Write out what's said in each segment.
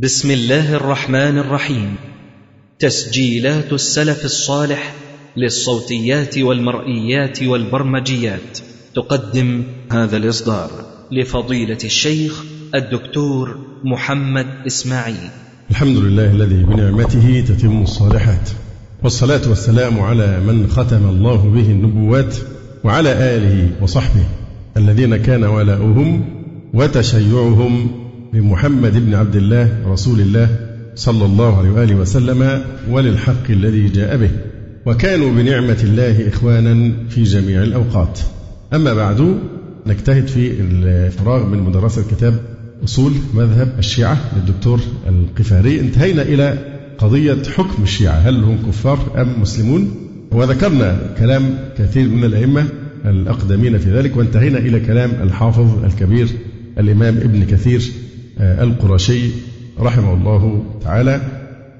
بسم الله الرحمن الرحيم. تسجيلات السلف الصالح للصوتيات والمرئيات والبرمجيات. تقدم هذا الإصدار لفضيلة الشيخ الدكتور محمد إسماعيل. الحمد لله الذي بنعمته تتم الصالحات. والصلاة والسلام على من ختم الله به النبوات وعلى آله وصحبه الذين كان ولاؤهم وتشيعهم بمحمد بن عبد الله رسول الله صلى الله عليه وآله وسلم وللحق الذي جاء به. وكانوا بنعمة الله إخوانا في جميع الأوقات. أما بعد نجتهد في الفراغ من مدرسة كتاب أصول مذهب الشيعة للدكتور القفاري. انتهينا إلى قضية حكم الشيعة. هل هم كفار أم مسلمون؟ وذكرنا كلام كثير من الأئمة الأقدمين في ذلك. وانتهينا إلى كلام الحافظ الكبير الإمام ابن كثير القرشي رحمه الله تعالى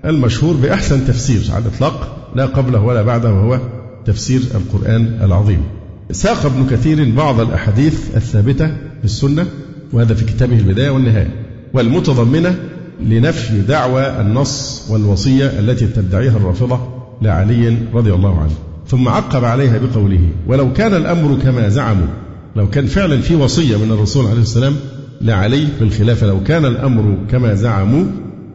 المشهور بأحسن تفسير على الإطلاق لا قبله ولا بعده وهو تفسير القرآن العظيم. ساق ابن كثير بعض الأحاديث الثابتة في السنة وهذا في كتابه البداية والنهاية والمتضمنة لنفي دعوى النص والوصية التي تدعيها الرافضة لعلي رضي الله عنه. ثم عقب عليها بقوله ولو كان الأمر كما زعموا لو كان فعلا في وصية من الرسول عليه السلام لعلي بالخلافة لو كان الأمر كما زعموا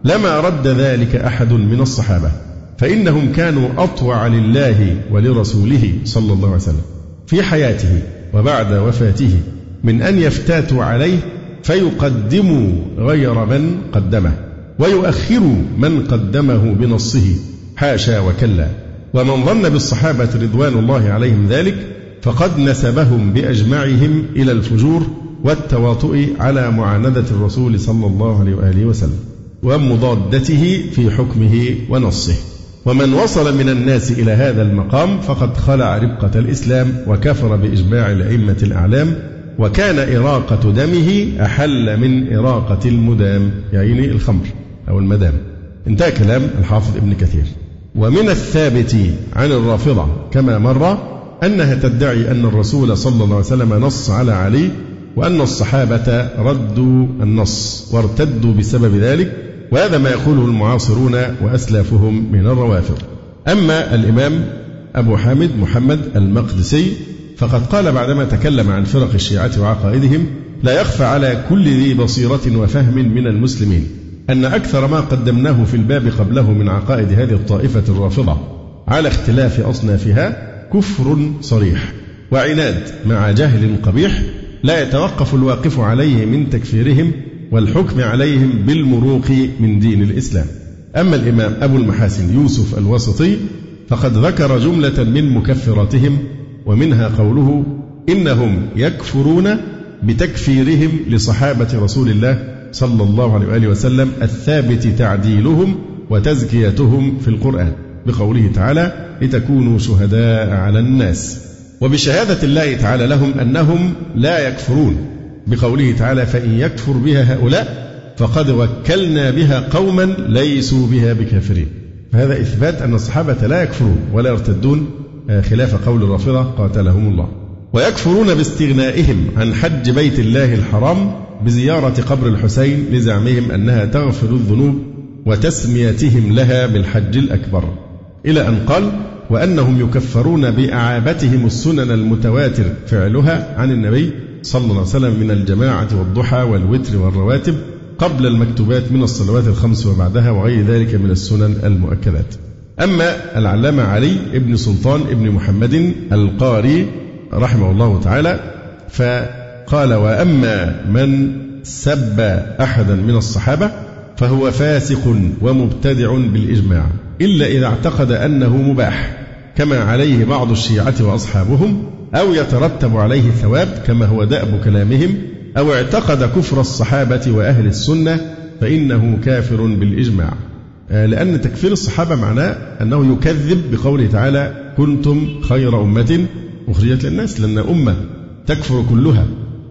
لما رد ذلك أحد من الصحابة. فإنهم كانوا أطوع لله ولرسوله صلى الله عليه وسلم في حياته وبعد وفاته. من أن يفتاتوا عليه فيقدموا غير من قدمه ويؤخروا من قدمه بنصه حاشا وكلا. ومن ظن بالصحابة رضوان الله عليهم ذلك فقد نسبهم بأجمعهم إلى الفجور والتواطؤ على معاندة الرسول صلى الله عليه وآله وسلم ومضادته في حكمه ونصه. ومن وصل من الناس إلى هذا المقام فقد خلع ربقة الإسلام وكفر بإجماع الأئمة الأعلام وكان إراقة دمه أحل من إراقة المدام يعني الخمر أو المدام. انتهى كلام الحافظ ابن كثير. ومن الثابت عن الرافضة كما مر أنها تدعي أن الرسول صلى الله عليه وسلم نص على علي وأن الصحابة ردوا النص وارتدوا بسبب ذلك وهذا ما يقوله المعاصرون وأسلافهم من الروافض. أما الإمام أبو حامد محمد المقدسي فقد قال بعدما تكلم عن فرق الشيعة وعقائدهم لا يخفى على كل ذي بصيرة وفهم من المسلمين أن أكثر ما قدمناه في الباب قبله من عقائد هذه الطائفة الرافضة على اختلاف أصنافها كفر صريح وعناد مع جهل قبيح لا يتوقف الواقف عليه من تكفيرهم والحكم عليهم بالمروق من دين الإسلام. أما الإمام أبو المحاسن يوسف الوسطي فقد ذكر جملة من مكفراتهم ومنها قوله إنهم يكفرون بتكفيرهم لصحابة رسول الله صلى الله عليه وآله وسلم الثابت تعديلهم وتزكيتهم في القرآن بقوله تعالى لتكونوا شهداء على الناس. وبشهادة الله تعالى لهم أنهم لا يكفرون. بقوله تعالى فإن يكفر بها هؤلاء فقد وكلنا بها قوما ليسوا بها بكافرين. فهذا إثبات أن الصحابة لا يكفرون ولا يرتدون آه، خلاف قول الرافضة قاتلهم الله. ويكفرون باستغنائهم عن حج بيت الله الحرام بزيارة قبر الحسين لزعمهم أنها تغفر الذنوب وتسميتهم لها بالحج الأكبر. إلى أن قال وأنهم يكفرون بأعابتهم السنن المتواتر. فعلها عن النبي صلى الله عليه وسلم من الجماعة والضحى والوتر والرواتب قبل المكتوبات من الصلوات الخمس وبعدها وغير ذلك من السنن المؤكدات. أما العلامة علي ابن سلطان ابن محمد القاري رحمه الله تعالى فقال وأما من سب أحدا من الصحابة فهو فاسق ومبتدع بالإجماع إلا إذا اعتقد أنه مباح كما عليه بعض الشيعة وأصحابهم أو يترتب عليه الثواب كما هو دأب كلامهم أو اعتقد كفر الصحابة وأهل السنة فإنه كافر بالإجماع آه، لأن تكفير الصحابة معناه أنه يكذب بقوله تعالى كنتم خير أمة أخرجت للناس لأن أمة تكفر كلها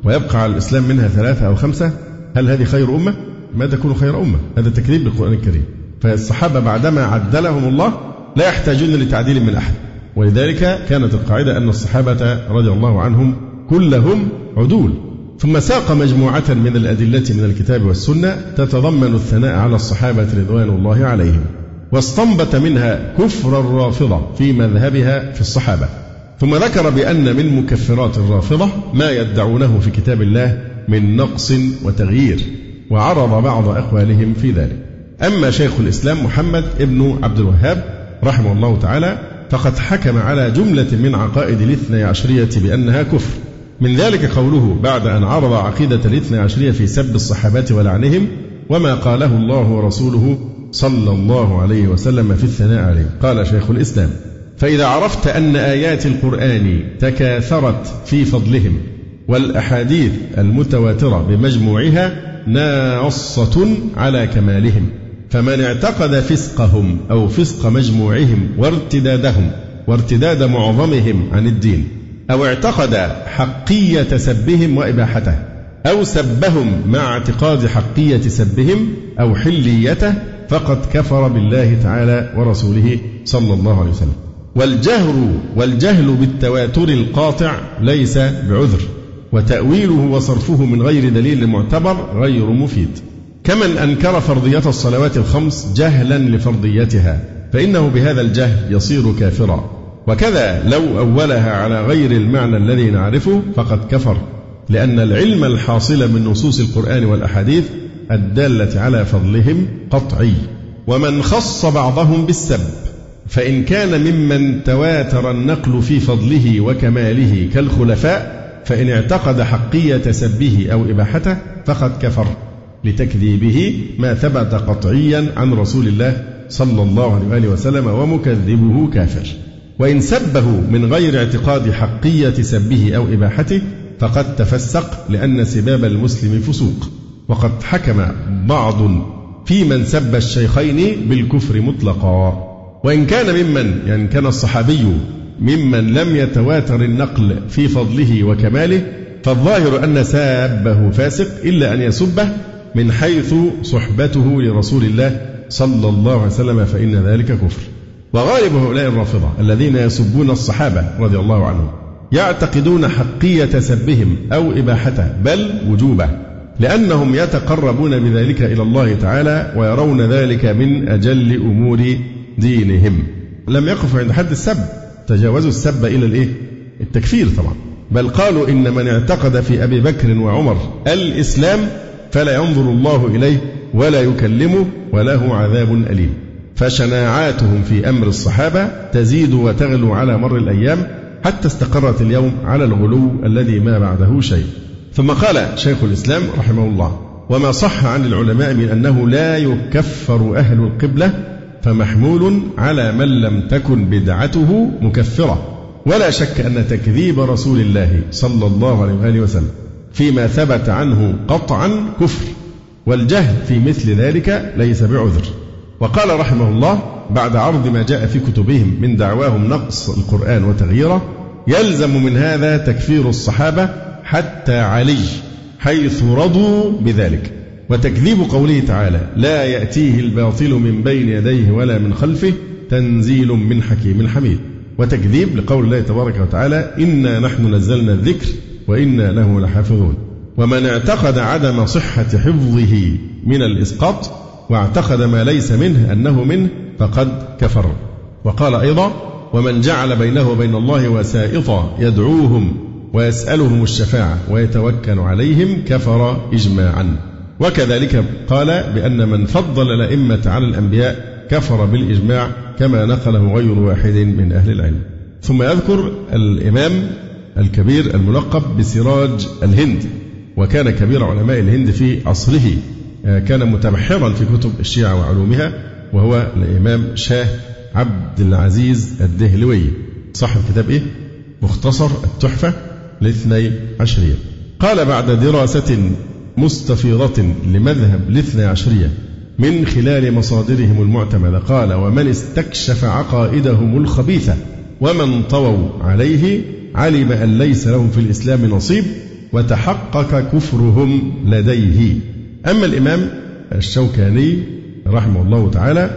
ويبقى على الإسلام منها ثلاثة أو خمسة هل هذه خير أمة؟ ما تكون خير أمة؟ هذا تكذيب بالقرآن الكريم. فالصحابة بعدما عدلهم الله لا يحتاجون لتعديل من أحد. ولذلك كانت القاعدة أن الصحابة رضي الله عنهم كلهم عدول. ثم ساق مجموعة من الأدلة من الكتاب والسنة تتضمن الثناء على الصحابة رضوان الله عليهم. واستنبط منها كفر الرافضة في مذهبها في الصحابة. ثم ذكر بأن من مكفرات الرافضة ما يدعونه في كتاب الله من نقص وتغيير. وعرض بعض أقوالهم في ذلك. أما شيخ الإسلام محمد ابن عبد الوهاب رحمه الله تعالى فقد حكم على جملة من عقائد الاثني عشرية بأنها كفر. من ذلك قوله بعد أن عرض عقيدة الاثني عشرية في سب الصحابة ولعنهم وما قاله الله ورسوله صلى الله عليه وسلم في الثناء عليه. قال شيخ الإسلام فإذا عرفت أن آيات القرآن تكاثرت في فضلهم والأحاديث المتواترة بمجموعها ناصة على كمالهم فمن اعتقد فسقهم أو فسق مجموعهم وارتدادهم وارتداد معظمهم عن الدين أو اعتقد حقية سبهم وإباحته أو سبهم مع اعتقاد حقية سبهم أو حليته فقد كفر بالله تعالى ورسوله صلى الله عليه وسلم. والجهر والجهل بالتواتر القاطع ليس بعذر. وتأويله وصرفه من غير دليل معتبر غير مفيد. كمن أنكر فرضية الصلوات الخمس جهلا لفرضيتها فإنه بهذا الجهل يصير كافرا. وكذا لو أولها على غير المعنى الذي نعرفه فقد كفر لأن العلم الحاصل من نصوص القرآن والأحاديث الدالة على فضلهم قطعي. ومن خص بعضهم بالسب فإن كان ممن تواتر النقل في فضله وكماله كالخلفاء فإن اعتقد حقية سبه أو إباحته فقد كفر لتكذيبه ما ثبت قطعيا عن رسول الله صلى الله عليه وآله وسلم ومكذبه كافر. وإن سبه من غير اعتقاد حقية سبه أو إباحته فقد تفسق لأن سباب المسلم فسوق. وقد حكم بعض في من سب الشيخين بالكفر مطلقا. وإن كان ممن يعني كان الصحابي ممن لم يتواتر النقل في فضله وكماله فالظاهر أن سابه فاسق إلا أن يسبه من حيث صحبته لرسول الله صلى الله عليه وسلم فإن ذلك كفر. وغالب هؤلاء الرافضة الذين يسبون الصحابة رضي الله عنهم يعتقدون حقية سبهم أو إباحته بل وجوبه لأنهم يتقربون بذلك إلى الله تعالى ويرون ذلك من أجل أمور دينهم. لم يقفوا عند حد السب. تجاوزوا السب إلى الإيه؟ التكفير طبعا. بل قالوا إن من اعتقد في أبي بكر وعمر الإسلام فلا ينظر الله إليه ولا يكلمه وله عذاب أليم. فشناعاتهم في أمر الصحابة تزيد وتغلو على مر الأيام حتى استقرت اليوم على الغلو الذي ما بعده شيء. ثم قال شيخ الإسلام رحمه الله وما صح عن العلماء من أنه لا يكفر أهل القبلة فمحمول على من لم تكن بدعته مكفرة. ولا شك أن تكذيب رسول الله صلى الله عليه وآله وسلم فيما ثبت عنه قطعا كفر والجهل في مثل ذلك ليس بعذر. وقال رحمه الله بعد عرض ما جاء في كتبهم من دعواهم نقص القرآن وتغييره يلزم من هذا تكفير الصحابة حتى علي حيث رضوا بذلك. وتكذيب قوله تعالى لا يأتيه الباطل من بين يديه ولا من خلفه تنزيل من حكيم حميد. وتكذيب لقول الله تبارك وتعالى إنا نحن نزلنا الذكر وإنا له لحافظون. ومن اعتقد عدم صحة حفظه من الإسقاط واعتقد ما ليس منه أنه منه فقد كفر. وقال أيضا ومن جعل بينه وبين الله وسائطا يدعوهم ويسألهم الشفاعة ويتوكل عليهم كفر إجماعا. وكذلك قال بأن من فضل الأئمة على الأنبياء كفر بالإجماع كما نقله غير واحد من أهل العلم. ثم يذكر الإمام الكبير الملقب بسراج الهند وكان كبير علماء الهند في عصره كان متبحرا في كتب الشيعة وعلومها وهو الإمام شاه عبد العزيز الدهلوي. صاحب كتاب إيه؟ مختصر التحفة الاثني عشرية قال بعد دراسة مستفيضة لمذهب الاثنى عشرية من خلال مصادرهم المعتمدة. قال ومن استكشف عقائدهم الخبيثة ومن طووا عليه علم أن ليس لهم في الإسلام نصيب وتحقق كفرهم لديه. أما الإمام الشوكاني رحمه الله تعالى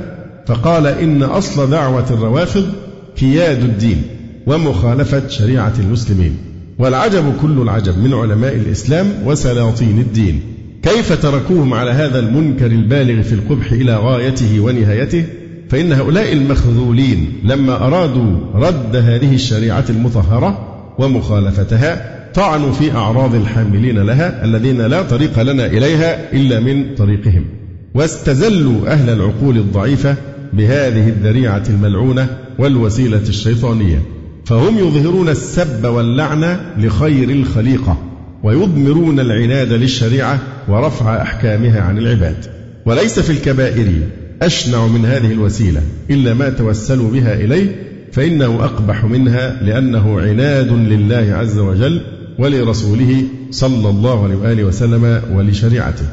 فقال إن أصل دعوة الروافض كياد الدين ومخالفة شريعة المسلمين. والعجب كل العجب من علماء الإسلام وسلاطين الدين. كيف تركوهم على هذا المنكر البالغ في القبح إلى غايته ونهايته؟ فإن هؤلاء المخذولين لما أرادوا رد هذه الشريعة المطهرة ومخالفتها طعنوا في أعراض الحاملين لها الذين لا طريق لنا إليها إلا من طريقهم. واستزلوا أهل العقول الضعيفة بهذه الذريعة الملعونة والوسيلة الشيطانية. فهم يظهرون السب واللعنة لخير الخليقة ويضمرون العناد للشريعة ورفع أحكامها عن العباد. وليس في الكبائر أشنع من هذه الوسيلة إلا ما توسلوا بها إليه فإنه أقبح منها لأنه عناد لله عز وجل ولرسوله صلى الله عليه وآله وسلم ولشريعته.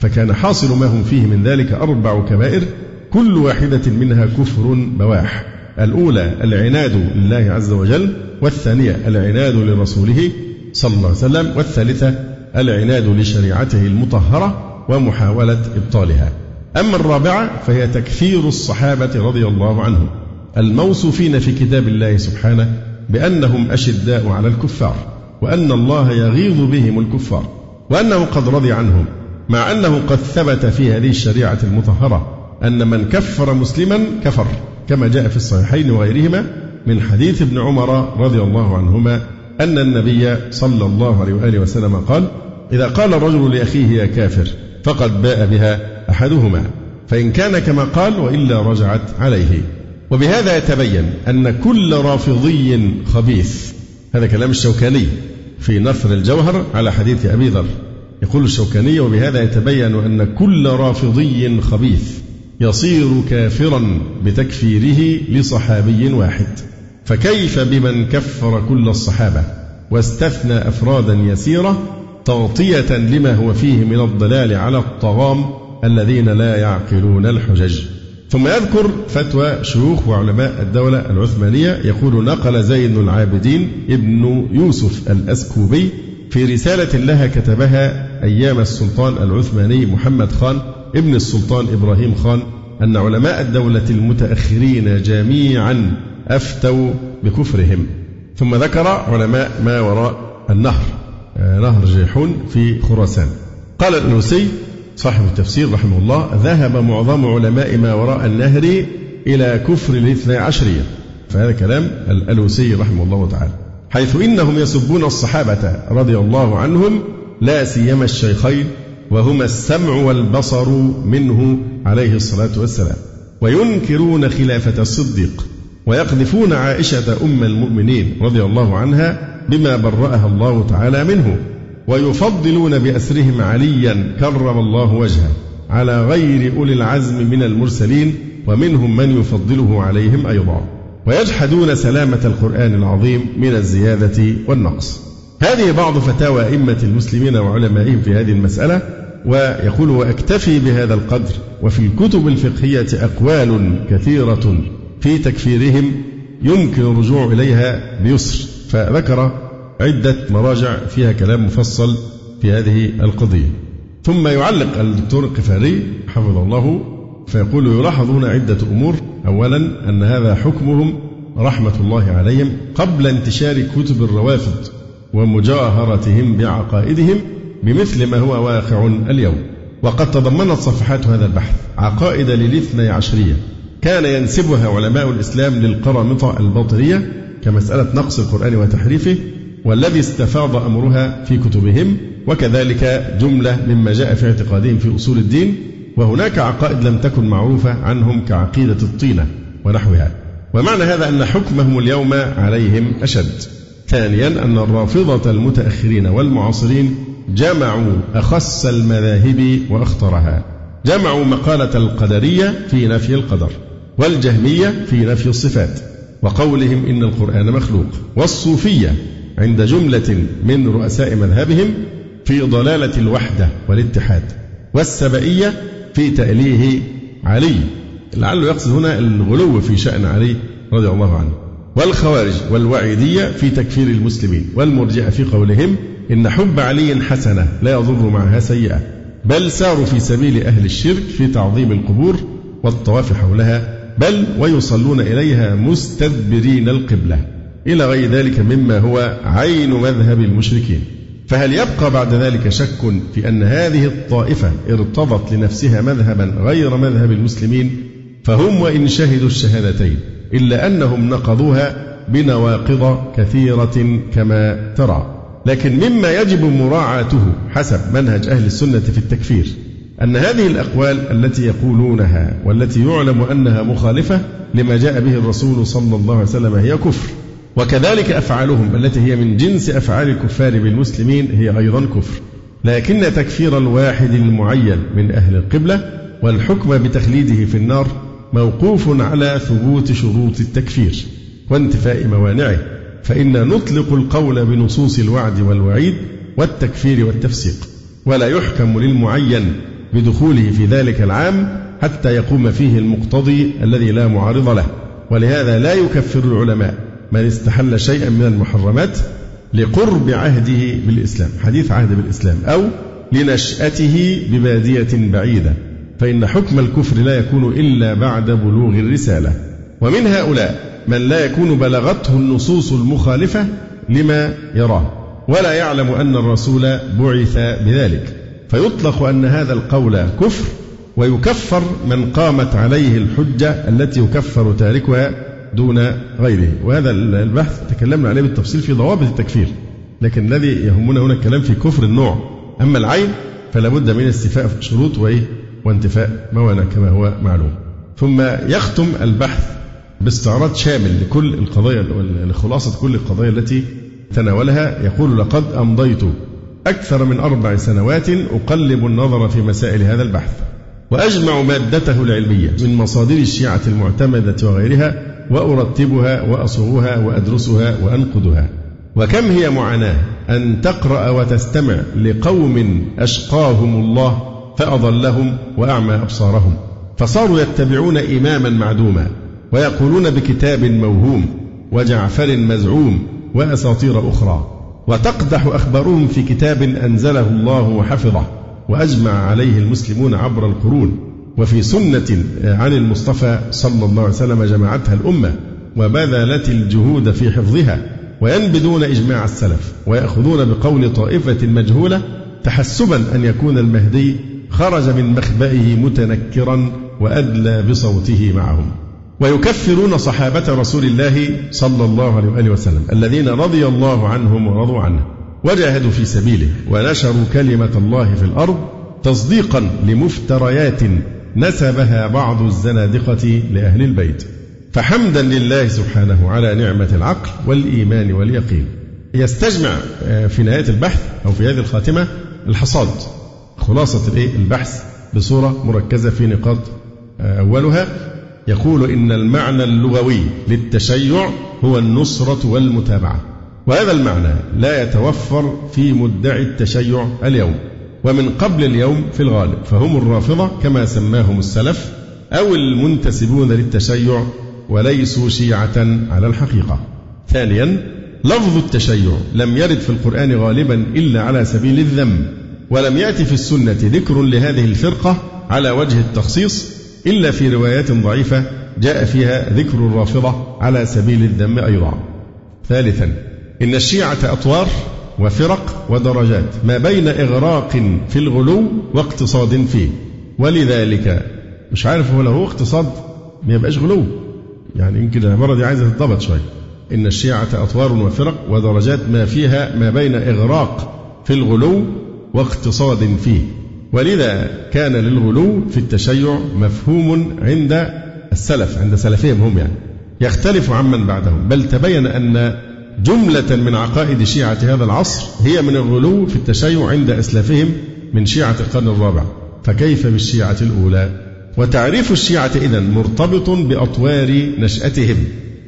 فكان حاصل ما هم فيه من ذلك أربع كبائر كل واحدة منها كفر بواح. الأولى العناد لله عز وجل والثانية العناد لرسوله صلى الله عليه وسلم والثالثة العناد لشريعته المطهرة ومحاولة إبطالها. أما الرابعة فهي تكثير الصحابة رضي الله عنهم الموصوفين في كتاب الله سبحانه بأنهم أشداء على الكفار وأن الله يغيظ بهم الكفار وأنه قد رضي عنهم مع أنه قد ثبت في هذه الشريعة المطهرة أن من كفر مسلما كفر. كما جاء في الصحيحين وغيرهما من حديث ابن عمر رضي الله عنهما أن النبي صلى الله عليه وآله وسلم قال إذا قال الرجل لأخيه يا كافر فقد باء بها أحدهما فإن كان كما قال وإلا رجعت عليه. وبهذا يتبين أن كل رافضي خبيث هذا كلام الشوكاني في نثر الجوهر على حديث أبي ذر. يقول الشوكاني وبهذا يتبين أن كل رافضي خبيث. يصير كافرا بتكفيره لصحابي واحد. فكيف بمن كفر كل الصحابة واستثنى أفرادا يسيرة تغطية لما هو فيه من الضلال على الطغام الذين لا يعقلون الحجج؟ ثم يذكر فتوى شيوخ وعلماء الدولة العثمانية يقول نقل زين العابدين ابن يوسف الأسكوبي في رسالة لها كتبها أيام السلطان العثماني محمد خان ابن السلطان إبراهيم خان أن علماء الدولة المتأخرين جميعا أفتوا بكفرهم. ثم ذكر علماء ما وراء النهر آه، نهر جيحون في خراسان. قال الألوسي صاحب التفسير رحمه الله ذهب معظم علماء ما وراء النهر إلى كفر الاثنى عشرية فهذا كلام الألوسي رحمه الله تعالى. حيث إنهم يسبون الصحابة رضي الله عنهم لا سيما الشيخين وهما السمع والبصر منه عليه الصلاة والسلام. وينكرون خلافة الصديق ويقذفون عائشة أم المؤمنين رضي الله عنها بما برأها الله تعالى منه ويفضلون بأسرهم عليا كرم الله وجهه على غير أولي العزم من المرسلين ومنهم من يفضله عليهم أيضا. ويجحدون سلامة القرآن العظيم من الزيادة والنقص. هذه بعض فتاوى أئمة المسلمين وعلمائهم في هذه المسألة ويقول وأكتفي بهذا القدر وفي الكتب الفقهية أقوال كثيرة في تكفيرهم يمكن الرجوع إليها بيسر فذكر عدة مراجع فيها كلام مفصل في هذه القضية. ثم يعلق الدكتور القفاري حفظه الله فيقول يلاحظ هنا عدة أمور. أولا أن هذا حكمهم رحمة الله عليهم قبل انتشار كتب الروافض ومجاهرتهم بعقائدهم بمثل ما هو واقع اليوم. وقد تضمنت صفحات هذا البحث عقائد للاثني عشرية. كان ينسبها علماء الإسلام للقرامطة الباطنية كمسألة نقص القرآن وتحريفه والذي استفاض أمرها في كتبهم وكذلك جملة مما جاء في اعتقادهم في أصول الدين. وهناك عقائد لم تكن معروفة عنهم كعقيدة الطينة ونحوها. ومعنى هذا أن حكمهم اليوم عليهم أشد. ثانيا أن الرافضة المتأخرين والمعاصرين جمعوا أخص المذاهب وأخطرها. جمعوا مقالة القدرية في نفي القدر والجهمية في نفي الصفات وقولهم إن القرآن مخلوق والصوفية عند جملة من رؤساء مذهبهم في ضلالة الوحدة والاتحاد والسبئية في تأليه علي. لعله يقصد هنا الغلو في شأن علي رضي الله عنه. والخوارج والوعيدية في تكفير المسلمين والمرجئة في قولهم إن حب علي حسنة لا يضر معها سيئة بل ساروا في سبيل أهل الشرك في تعظيم القبور والطواف حولها بل ويصلون إليها مستدبرين القبلة. إلى غير ذلك مما هو عين مذهب المشركين. فهل يبقى بعد ذلك شك في أن هذه الطائفة ارتضت لنفسها مذهبا غير مذهب المسلمين؟ فهم وإن شهدوا الشهادتين. إلا أنهم نقضوها بنواقض كثيرة كما ترى. لكن مما يجب مراعاته حسب منهج أهل السنة في التكفير أن هذه الأقوال التي يقولونها والتي يعلم أنها مخالفة لما جاء به الرسول صلى الله عليه وسلم هي كفر. وكذلك أفعالهم التي هي من جنس أفعال الكفار بالمسلمين هي أيضا كفر. لكن تكفير الواحد المعين من أهل القبلة والحكم بتخليده في النار موقوف على ثبوت شروط التكفير وانتفاء موانعه فإن نطلق القول بنصوص الوعد والوعيد والتكفير والتفسيق ولا يحكم للمعين بدخوله في ذلك العام حتى يقوم فيه المقتضي الذي لا معارض له ولهذا لا يكفر العلماء من استحل شيئا من المحرمات لقرب عهده بالإسلام حديث عهد بالإسلام أو لنشأته ببادية بعيدة. فإن حكم الكفر لا يكون إلا بعد بلوغ الرسالة. ومن هؤلاء من لا يكون بلغته النصوص المخالفة لما يراه. ولا يعلم أن الرسول بعث بذلك. فيطلق أن هذا القول كفر ويكفر من قامت عليه الحجة التي يكفر تاركها دون غيره. وهذا البحث تكلمنا عليه بالتفصيل في ضوابط التكفير. لكن الذي يهمنا هنا الكلام في كفر النوع. أما العين فلا بد من استيفاء شروط وإيه؟ وانتفاء موانع كما هو معلوم. ثم يختم البحث باستعراض شامل لكل القضايا لخلاصة كل القضايا التي تناولها. يقول لقد أمضيت أكثر من أربع سنوات أقلب النظر في مسائل هذا البحث وأجمع مادته العلمية من مصادر الشيعة المعتمدة وغيرها وأرتبها وأصوغها وأدرسها وأنقدها وكم هي معاناة أن تقرأ وتستمع لقوم أشقاهم الله فأضلهم وأعمى أبصارهم. فصاروا يتبعون إماما معدوما ويقولون بكتاب موهوم وجعفر مزعوم وأساطير أخرى. وتقدح أخبارهم في كتاب أنزله الله وحفظه وأجمع عليه المسلمون عبر القرون. وفي سنة عن المصطفى صلى الله عليه وسلم جمعتها الأمة وبذلت الجهود في حفظها وينبذون إجماع السلف ويأخذون بقول طائفة مجهولة تحسبا أن يكون المهدي خرج من مخبئه متنكرا وأدلى بصوته معهم. ويكفرون صحابة رسول الله صلى الله عليه وآله وسلم الذين رضي الله عنهم ورضوا عنه وجاهدوا في سبيله ونشروا كلمة الله في الأرض تصديقا لمفتريات نسبها بعض الزنادقة لأهل البيت. فحمدا لله سبحانه على نعمة العقل والإيمان واليقين. يستجمع آه، في نهاية البحث أو في هذه الخاتمة الحصاد. خلاصة البحث بصورة مركزة في نقاط آه، أولها يقول إن المعنى اللغوي للتشيع هو النصرة والمتابعة. وهذا المعنى لا يتوفر في مدعي التشيع اليوم ومن قبل اليوم في الغالب فهم الرافضة كما سماهم السلف أو المنتسبون للتشيع وليسوا شيعة على الحقيقة. ثانيا لفظ التشيع لم يرد في القرآن غالبا إلا على سبيل الذم ولم يأتي في السنة ذكر لهذه الفرقة على وجه التخصيص إلا في روايات ضعيفة جاء فيها ذكر الرافضة على سبيل الذم أيضا. ثالثا إن الشيعة أطوار وفرق ودرجات ما بين إغراق في الغلو واقتصاد فيه. ولذلك مش عارف هو لو هو اقتصاد ما يبقاش غلو. يعني يمكن العبارة دي عايزة تتضبط شوية. إن الشيعة أطوار وفرق ودرجات ما فيها ما بين إغراق في الغلو واقتصاد فيه. ولذا كان للغلو في التشيع مفهوم عند السلف عند سلفهم هم يعني. يختلف عمن بعدهم. بل تبين أن جملة من عقائد شيعة هذا العصر هي من الغلو في التشيع عند أسلافهم من شيعة القرن الرابع. فكيف بالشيعة الأولى؟ وتعريف الشيعة إذا مرتبط بأطوار نشأتهم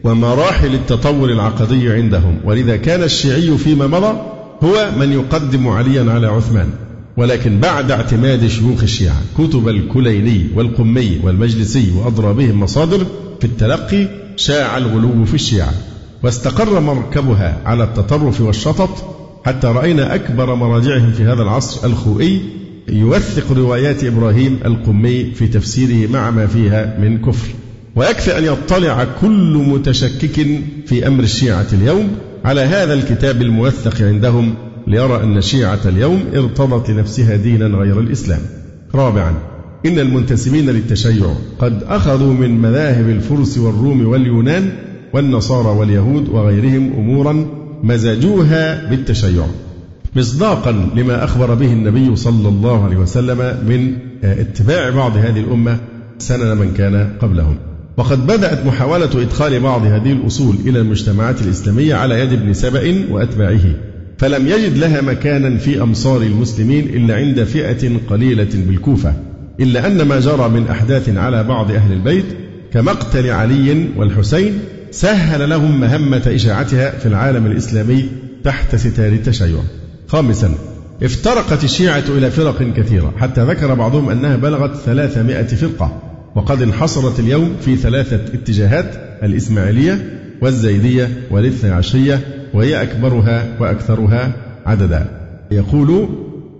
ومراحل التطور العقدي عندهم. ولذا كان الشيعي فيما مضى هو من يقدم عليا على عثمان. ولكن بعد اعتماد شيوخ الشيعة كتب الكليني والقمي والمجلسي وأضرابهم مصادر في التلقي شاع الغلو في الشيعة. واستقر مركبها على التطرف والشطط حتى رأينا أكبر مراجعهم في هذا العصر الخوئي يوثق روايات إبراهيم القمي في تفسيره مع ما فيها من كفر. ويكفي أن يطلع كل متشكك في أمر الشيعة اليوم على هذا الكتاب الموثق عندهم ليرى أن الشيعة اليوم ارتضت لنفسها دينا غير الإسلام. رابعا إن المنتسبين للتشيع قد أخذوا من مذاهب الفرس والروم واليونان والنصارى واليهود وغيرهم أمورا مزجوها بالتشيع مصداقا لما أخبر به النبي صلى الله عليه وسلم من اتباع بعض هذه الأمة سنن من كان قبلهم. وقد بدأت محاولة إدخال بعض هذه الأصول إلى المجتمعات الإسلامية على يد ابن سبأ وأتباعه فلم يجد لها مكانا في أمصار المسلمين إلا عند فئة قليلة بالكوفة إلا أن ما جرى من أحداث على بعض أهل البيت كمقتل علي والحسين سهل لهم مهمة إشاعتها في العالم الإسلامي تحت ستار التشيع. خامسا افترقت الشيعة إلى فرق كثيرة حتى ذكر بعضهم أنها بلغت ثلاثمائة فرقة وقد انحصرت اليوم في ثلاثة اتجاهات الإسماعيلية والزيدية والاثنى عشرية وهي أكبرها وأكثرها عددا. يقول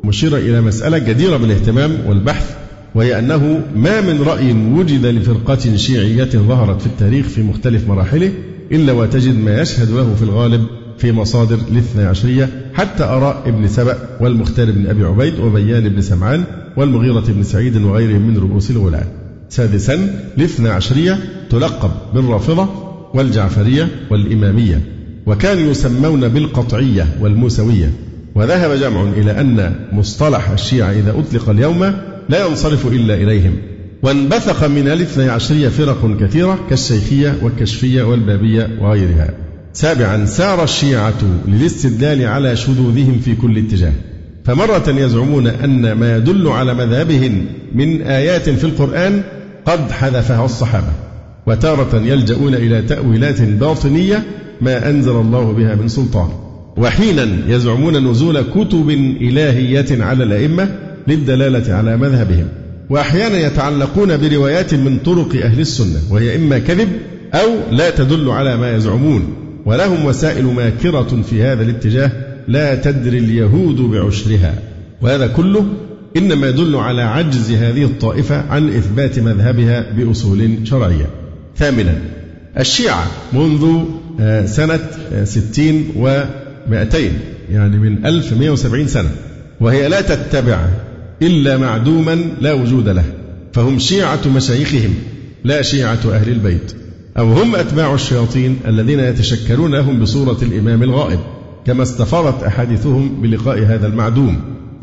مشيرا إلى مسألة جديرة بالاهتمام والبحث وهي أنه ما من رأي وجد لفرقة شيعية ظهرت في التاريخ في مختلف مراحله إلا وتجد ما يشهد له في الغالب في مصادر الاثنى عشرية حتى آراء ابن سبأ والمختار بن أبي عبيد وبيان بن سمعان والمغيرة بن سعيد وغيرهم من رؤوس الولاة سادسا الاثنى عشرية تلقب بالرافضة والجعفرية والإمامية وكانوا يسمون بالقطعية والموسوية. وذهب جمع إلى أن مصطلح الشيعة إذا أطلق اليوم لا ينصرف إلا إليهم. وانبثق من الاثني عشرية فرق كثيرة كالشيخية والكشفية والبابية وغيرها. سابعا سار الشيعة للاستدلال على شذوذهم في كل اتجاه. فمرة يزعمون أن ما يدل على مذهبهم من آيات في القرآن قد حذفها الصحابة وتارة يلجؤون إلى تأويلات باطنية ما أنزل الله بها من سلطان. وحينا يزعمون نزول كتب إلهية على الأئمة للدلالة على مذهبهم. وأحيانا يتعلقون بروايات من طرق أهل السنة وهي إما كذب أو لا تدل على ما يزعمون. ولهم وسائل ماكرة في هذا الاتجاه لا تدري اليهود بعشرها. وهذا كله إنما يدل على عجز هذه الطائفة عن إثبات مذهبها بأصول شرعية. ثامنا الشيعة منذ آه، سنة آه، ستين ومائتين يعني من 1170 سنة. وهي لا تتبع إلا معدوما لا وجود له. فهم شيعة مشايخهم لا شيعة أهل البيت. أو هم أتباع الشياطين الذين يتشكلون لهم بصورة الإمام الغائب. كما استفاضت أحاديثهم بلقاء هذا المعدوم.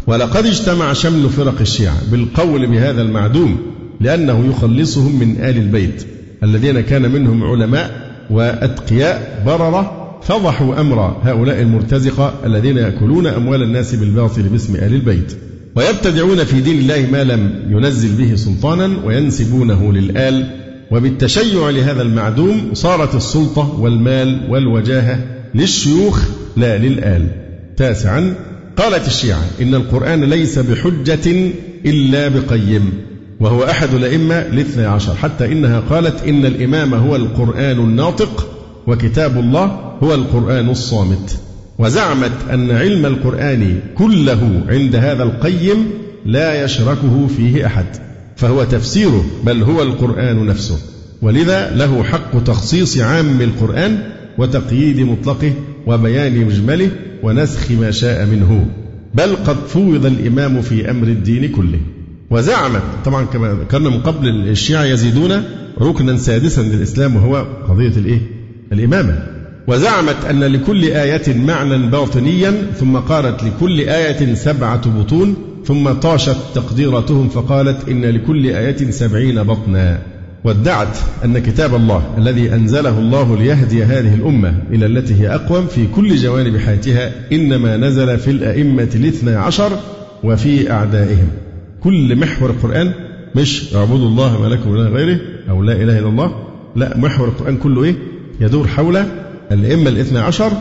ولقد اجتمع شمل فرق الشيعة بالقول بهذا المعدوم لأنه يخلصهم من آل البيت الذين كان منهم علماء وأتقياء بررة فضحوا أمر هؤلاء المرتزقة الذين يأكلون أموال الناس بالباطل باسم آل البيت. ويبتدعون في دين الله ما لم ينزل به سلطانا وينسبونه للآل. وبالتشيع لهذا المعدوم صارت السلطة والمال والوجاهة للشيوخ لا للآل تاسعا قالت الشيعة إن القرآن ليس بحجة إلا بقيم وهو أحد الأئمة الاثنى عشر حتى إنها قالت إن الإمام هو القرآن الناطق وكتاب الله هو القرآن الصامت. وزعمت أن علم القرآن كله عند هذا القيم لا يشركه فيه أحد فهو تفسيره بل هو القرآن نفسه. ولذا له حق تخصيص عام القرآن وتقييد مطلقه وبيان مجمله ونسخ ما شاء منه. بل قد فوض الإمام في أمر الدين كله. وزعمت طبعا كما ذكرنا من قبل الشيعة يزيدون ركنا سادسا للإسلام وهو قضية الإيه؟ الإمامة. وزعمت أن لكل آية معنى باطنيا ثم قالت لكل آية سبعة بطون ثم طاشت تقديرتهم فقالت إن لكل آية سبعين بطنا. وادعت أن كتاب الله الذي أنزله الله ليهدي هذه الأمة إلى التي هي أقوم في كل جوانب حياتها إنما نزل في الأئمة الاثنى عشر وفي أعدائهم. كل محور القرآن مش اعبدوا الله ما لكم من غيره أو لا إله إلا الله. لا محور القرآن كله إيه؟ يدور حول الأئمة الاثنى عشر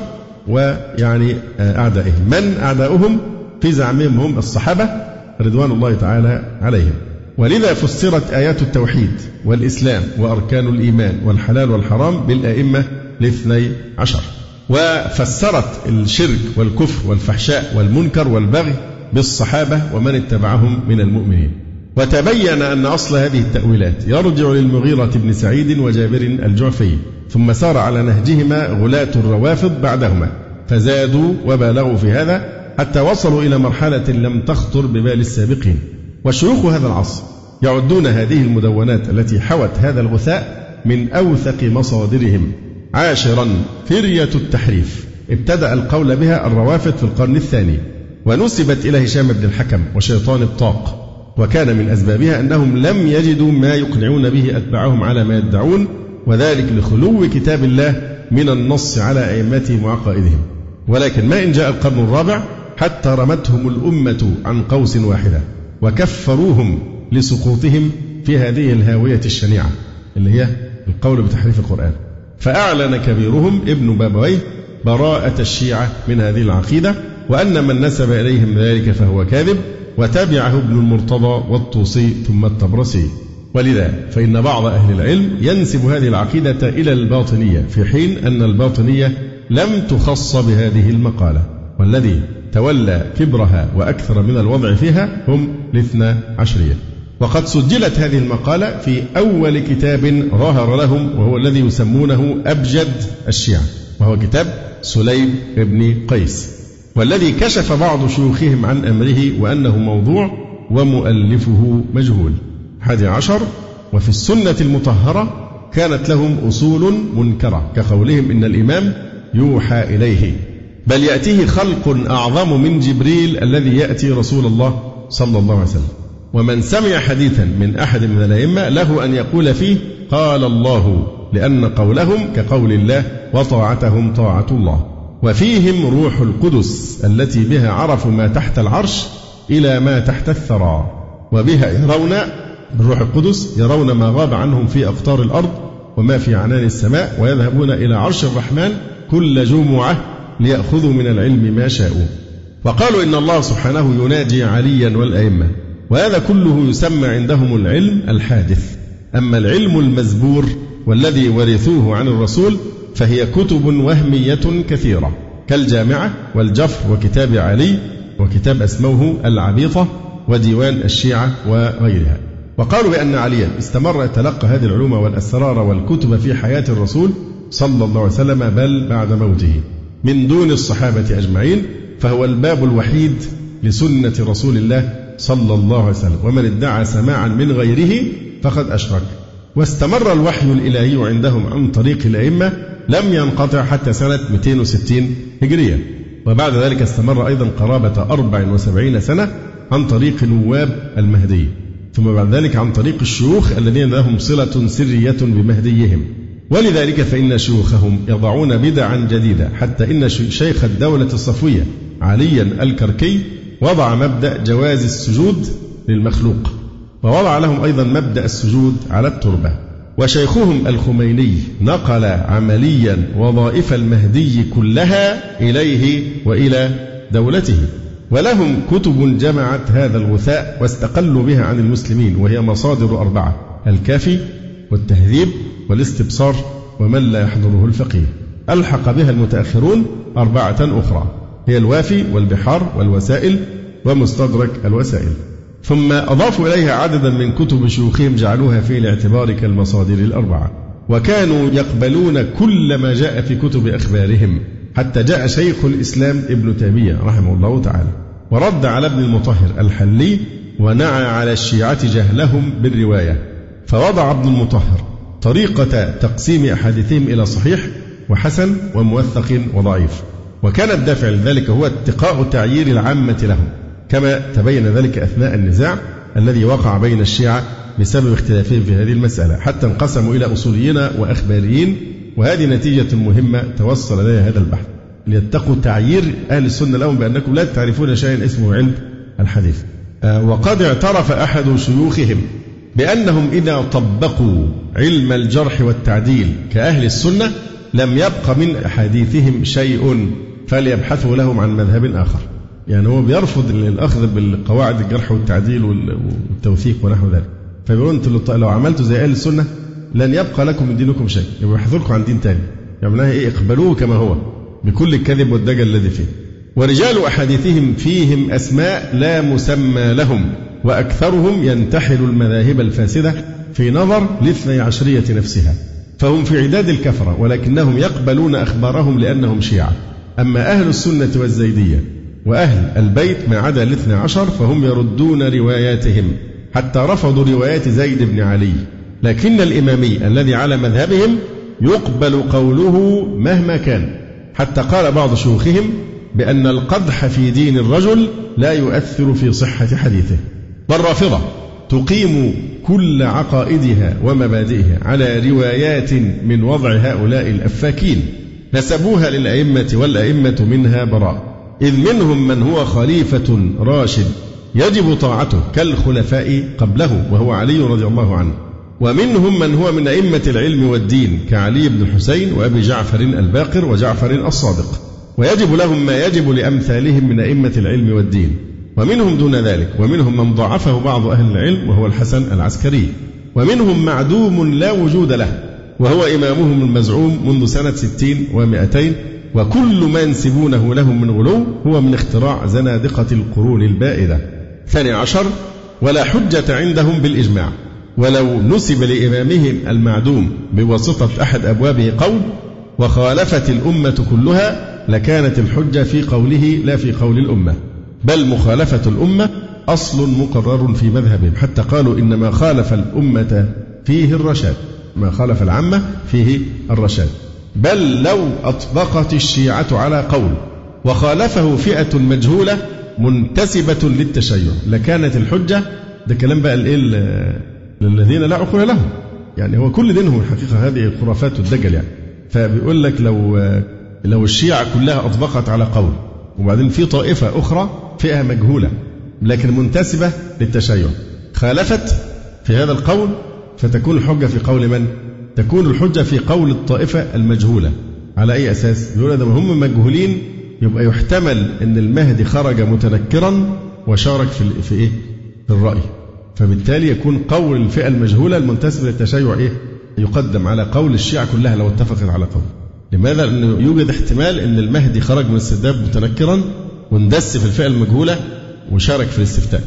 ويعني أعدائهم. من أعداؤهم؟ في زعمهم هم الصحابة رضوان الله تعالى عليهم. ولذا فسرت آيات التوحيد والإسلام وأركان الإيمان والحلال والحرام بالأئمة الاثني عشر. وفسرت الشرك والكفر والفحشاء والمنكر والبغي بالصحابة ومن اتبعهم من المؤمنين. وتبين أن أصل هذه التأويلات يرجع للمغيرة بن سعيد وجابر الجعفي ثم سار على نهجهما غلاة الروافض بعدهما فزادوا وبالغوا في هذا حتى وصلوا إلى مرحلة لم تخطر ببال السابقين. وشيوخ هذا العصر يعدون هذه المدونات التي حوت هذا الغثاء من أوثق مصادرهم. عاشرا فرية التحريف. ابتدأ القول بها الروافد في القرن الثاني ونسبت إلى هشام بن الحكم وشيطان الطاق. وكان من أسبابها أنهم لم يجدوا ما يقنعون به أتباعهم على ما يدعون وذلك لخلو كتاب الله من النص على أئمتهم وعقائدهم ولكن ما إن جاء القرن الرابع حتى رمتهم الأمة عن قوس واحدة. وكفروهم لسقوطهم في هذه الهاوية الشنيعة اللي هي القول بتحريف القرآن. فأعلن كبيرهم ابن بابويه براءة الشيعة من هذه العقيدة وأن من نسب إليهم ذلك فهو كاذب وتبعه ابن المرتضى والطوسي ثم الطبرسي. ولذا فإن بعض أهل العلم ينسب هذه العقيدة إلى الباطنية في حين أن الباطنية لم تخص بهذه المقالة. والذي تولى كبرها وأكثر من الوضع فيها هم الاثنى عشرية. وقد سجلت هذه المقالة في أول كتاب ظهر لهم وهو الذي يسمونه أبجد الشيعة وهو كتاب سليم بن قيس والذي كشف بعض شيوخهم عن أمره وأنه موضوع ومؤلفه مجهول. حادي عشر وفي السنة المطهرة كانت لهم أصول منكرة كقولهم إن الإمام يوحى إليه. بل يأتيه خلق أعظم من جبريل الذي يأتي رسول الله صلى الله عليه وسلم. ومن سمع حديثا من أحد من الأئمة له أن يقول فيه قال الله لأن قولهم كقول الله وطاعتهم طاعة الله. وفيهم روح القدس التي بها عرفوا ما تحت العرش إلى ما تحت الثرى. وبها يرون بالروح القدس يرون ما غاب عنهم في أقطار الأرض وما في عنان السماء ويذهبون إلى عرش الرحمن كل جمعة ليأخذوا من العلم ما شاءوا. وقالوا إن الله سبحانه يناجي عليا والأئمة وهذا كله يسمى عندهم العلم الحادث. أما العلم المزبور والذي ورثوه عن الرسول فهي كتب وهمية كثيرة كالجامعة والجفر وكتاب علي وكتاب أسموه العبيطة وديوان الشيعة وغيرها. وقالوا بأن عليا استمر يتلقى هذه العلوم والأسرار والكتب في حياة الرسول صلى الله عليه وسلم بل بعد موته. من دون الصحابة أجمعين فهو الباب الوحيد لسنة رسول الله صلى الله عليه وسلم. ومن ادعى سماعا من غيره فقد أشرك. واستمر الوحي الإلهي عندهم عن طريق الأئمة لم ينقطع حتى سنة 260 هجرية. وبعد ذلك استمر أيضا قرابة 74 سنة عن طريق نواب المهدي. ثم بعد ذلك عن طريق الشيوخ الذين لهم صلة سرية بمهديهم. ولذلك فإن شيوخهم يضعون بدعا جديدة حتى إن شيخ الدولة الصفوية عليا الكركي وضع مبدأ جواز السجود للمخلوق ووضع لهم أيضا مبدأ السجود على التربة. وشيخهم الخميني نقل عمليا وظائف المهدي كلها إليه وإلى دولته. ولهم كتب جمعت هذا الغثاء واستقلوا بها عن المسلمين وهي مصادر أربعة الكافي والتهذيب والاستبصار ومن لا يحضره الفقيه. ألحق بها المتأخرون أربعة أخرى هي الوافي والبحار والوسائل ومستدرك الوسائل. ثم أضافوا إليها عددا من كتب شيوخهم جعلوها في الاعتبار كالمصادر الأربعة. وكانوا يقبلون كل ما جاء في كتب أخبارهم حتى جاء شيخ الإسلام ابن تيمية رحمه الله تعالى ورد على ابن المطهر الحلي ونعى على الشيعة جهلهم بالرواية. فوضع ابن المطهر طريقة تقسيم أحاديثهم إلى صحيح وحسن وموثق وضعيف. وكان الدافع لذلك هو اتقاء تعيير العامة لهم. كما تبين ذلك أثناء النزاع الذي وقع بين الشيعة بسبب اختلافهم في هذه المسألة. حتى انقسموا إلى أصوليين وأخباريين وهذه نتيجة مهمة توصل إليها هذا البحث. ليتقوا تعيير أهل السنة لهم بأنكم لا تعرفون شيئا اسمه علم الحديث. آه، وقد اعترف أحد شيوخهم بأنهم إذا طبقوا علم الجرح والتعديل كأهل السنة لم يبق من أحاديثهم شيء فليبحثوا لهم عن مذهب آخر. يعني هو بيرفض الأخذ بالقواعد الجرح والتعديل والتوثيق ونحو ذلك. فبيقول أنتوا لو عملتوا زي أهل السنة لن يبقى لكم من دينكم شيء. يبحثوا لكم عن دين تاني. يعني إيه اقبلوه كما هو. بكل الكذب والدجل الذي فيه. ورجال أحاديثهم فيهم أسماء لا مسمى لهم. وأكثرهم ينتحل المذاهب الفاسدة في نظر الاثني عشرية نفسها فهم في عداد الكفرة ولكنهم يقبلون أخبارهم لأنهم شيعة. أما أهل السنة والزيدية وأهل البيت ما عدا الاثنى عشر فهم يردون رواياتهم حتى رفضوا روايات زيد بن علي. لكن الإمامي الذي على مذهبهم يقبل قوله مهما كان. حتى قال بعض شيوخهم بأن القدح في دين الرجل لا يؤثر في صحة حديثه. والرافضة تقيم كل عقائدها ومبادئها على روايات من وضع هؤلاء الأفاكين. نسبوها للأئمة والأئمة منها براء. إذ منهم من هو خليفة راشد يجب طاعته كالخلفاء قبله وهو علي رضي الله عنه. ومنهم من هو من أئمة العلم والدين كعلي بن الحسين وأبي جعفر الباقر وجعفر الصادق. ويجب لهم ما يجب لأمثالهم من أئمة العلم والدين. ومنهم دون ذلك ومنهم من ضعفه بعض أهل العلم وهو الحسن العسكري ومنهم معدوم لا وجود له وهو إمامهم المزعوم منذ سنة ستين ومائتين وكل ما ينسبونه لهم من غلو هو من اختراع زنادقة القرون البائدة. ثاني عشر ولا حجة عندهم بالإجماع ولو نسب لإمامهم المعدوم بواسطة أحد أبوابه قول وخالفت الأمة كلها لكانت الحجة في قوله لا في قول الأمة. بل مخالفة الأمة أصل مقرر في مذهبهم. حتى قالوا إن ما خالف الأمة فيه الرشاد. ما خالف العامة فيه الرشاد. بل لو أطبقت الشيعة على قول وخالفه فئة مجهولة منتسبة للتشيع. لكانت الحجة ده كلام بقى الإيه؟ للذين لا عقول لهم. يعني هو كل دينهم الحقيقة هذه خرافات الدجل يعني. فبيقول لك لو لو الشيعة كلها أطبقت على قول وبعدين في طائفة أخرى فئة مجهولة لكن منتسبة للتشيع خالفت في هذا القول فتكون الحجة في قول من؟ تكون الحجة في قول الطائفة المجهولة على أي أساس؟ يقول إذا هم مجهولين يبقى يحتمل أن المهدي خرج متنكرا وشارك في في إيه؟ في الرأي فبالتالي يكون قول الفئة المجهولة المنتسبة للتشيع إيه؟ يقدم على قول الشيعة كلها لو اتفقت على قول لماذا؟ لأنه يوجد احتمال أن المهدي خرج من السرداب متنكرا واندس في الفئة المجهولة وشارك في الاستفتاء.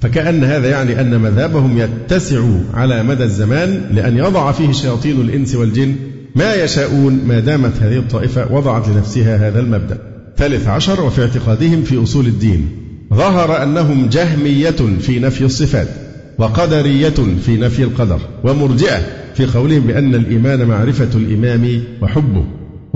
فكأن هذا يعني أن مذهبهم يتسع على مدى الزمان لأن يضع فيه شياطين الإنس والجن ما يشاءون ما دامت هذه الطائفة وضعت لنفسها هذا المبدأ. ثالث عشر وفي اعتقادهم في أصول الدين ظهر أنهم جهمية في نفي الصفات وقدرية في نفي القدر ومرجئة في قولهم بأن الإيمان معرفة الإمام وحبه.